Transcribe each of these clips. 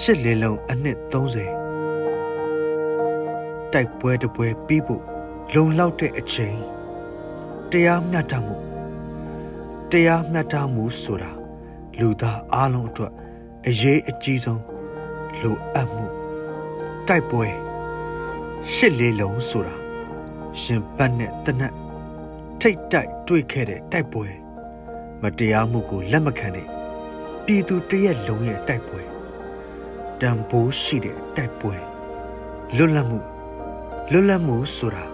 ရှစ်လေးလုံးအနှစ်30တိုက်ပွဲတပွဲပြီးဖို့လုံလောက်တဲ့အချိန်တရားမျှတမှုတရားမျှတမှုဆိုတာလူသားအလုံးအတွက်အရေးအကြီးဆုံးလိုအပ်မှုတိုက်ပွဲရှစ်လေးလုံးဆိုတာရှင်ပတ်နဲ့တနက်ထိတ်တိုက်တွေ့ခဲ့တဲ့တိုက်ပွဲမတရားမှုကိုလက်မခံတဲ့ပြည်သူတရက်လုံးရဲ့တိုက်ပွဲ တန်ဖိုးရှိတဲ့တိုက်ပွဲလွတ်လပ်မှုလွတ်လပ်မှုဆိုတာ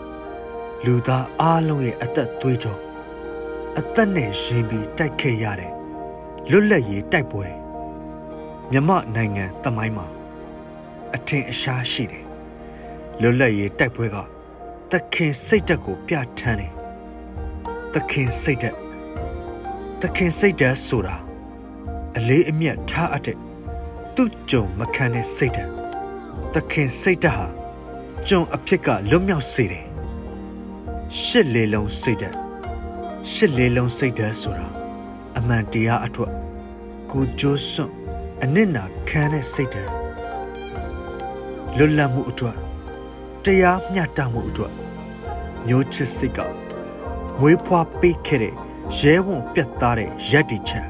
လူသားအားလုံးရဲ့အသက်သွေးကြောအသက်နဲ့ရှင်ပြီးတိုက်ခဲ့ရတဲ့လွတ်လပ်ရေးတိုက်ပွဲမြမနိုင်ငံတမိုင်းမှာအထင်အရှားရှိတယ်လွတ်လပ်ရေးတိုက်ပွဲကတခင်စိတ်ဓာတ်ကို ပြဋ္ဌာန်းတယ်တခင်စိတ်ဓာတ်တခင်စိတ်ဓာတ်ဆိုတာအလေးအမြတ်ထားအပ်တဲ့ သူ့ကြုံမခံတဲ့စိတ်ဓာတ်တခင်စိတ်ဓာတ်ဟာကြုံအဖြစ်ကလွတ်မြောက်စေတယ်ရှစ်လေးလုံးစိတ်ဓာတ်ရှစ်လေးလုံးစိတ်ဓာတ်ဆိုတာအမှန်တရားအထွတ်ကိုကြိုးစွန့်အနစ်နာခံတဲ့စိတ်ဓာတ်လွတ်လပ်မှုအတွက်တရားမျှတမှုအတွက်မျိုးချစ်စိတ်ကမွေးဖွားပေးခဲ့တဲ့ရဲဝံပြတ်သားတဲ့ရက်တီချံ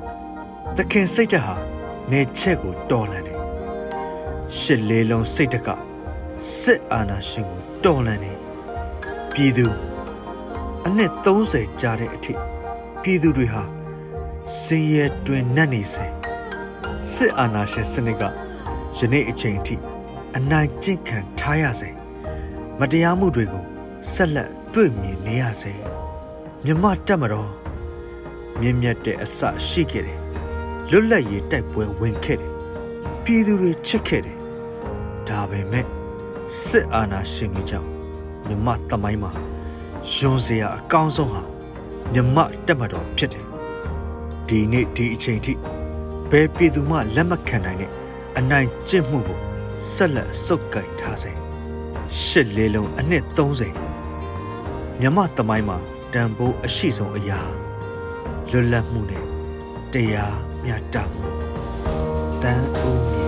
သခင်စိတ်ဓာတ်ဟာ နေချက်ကိုတော်လှန်တယ်ရှစ်လေးလုံးစိတ်ဓာတ်ကစစ်အာဏာရှင်ကိုတော်လှန်တယ်ပြည်သူအနှစ်30ကြာတဲ့အထိပြည်သူတွေဟာစင်ရဲတွင်နှက်နေစေစစ်အာဏာရှင်စနစ်ကယနေ့အချိန်အထိအနိုင်ကျင့်ခံထားရစေမတရားမှုတွေကိုဆက်လက်တွေ့မြင်နေရစေမြမတက်မတော်မြင့်မြတ်တဲ့အစရှိခဲ့တယ် လွတ်လပ်ရေးတိုက်ပွဲဝင်ခဲ့တယ်ပြည်သူတွေချစ်ခဲ့တယ်ဒါပေမဲ့စစ်အာဏာရှင်ကြီးကြောင့်မြမတမိုင်းမှာယွန်စရာအကောင်းဆုံးဟာမြမတက်မတော်ဖြစ်တယ်ဒီနေ့ဒီအချိန်ထိဘယ်ပြည်သူမှလက်မခံနိုင်တဲ့အနိုင်ကျင့်မှုကိုဆက်လက်စုပ်ကိုင်ထားစေရှစ်လေးလုံးအနှစ်30မြမတမိုင်းမှာတန်ဖိုးအရှိဆုံးအရာလွတ်လပ်မှုနဲ့ တရားမျှတမှုတန်ဦးမြင့်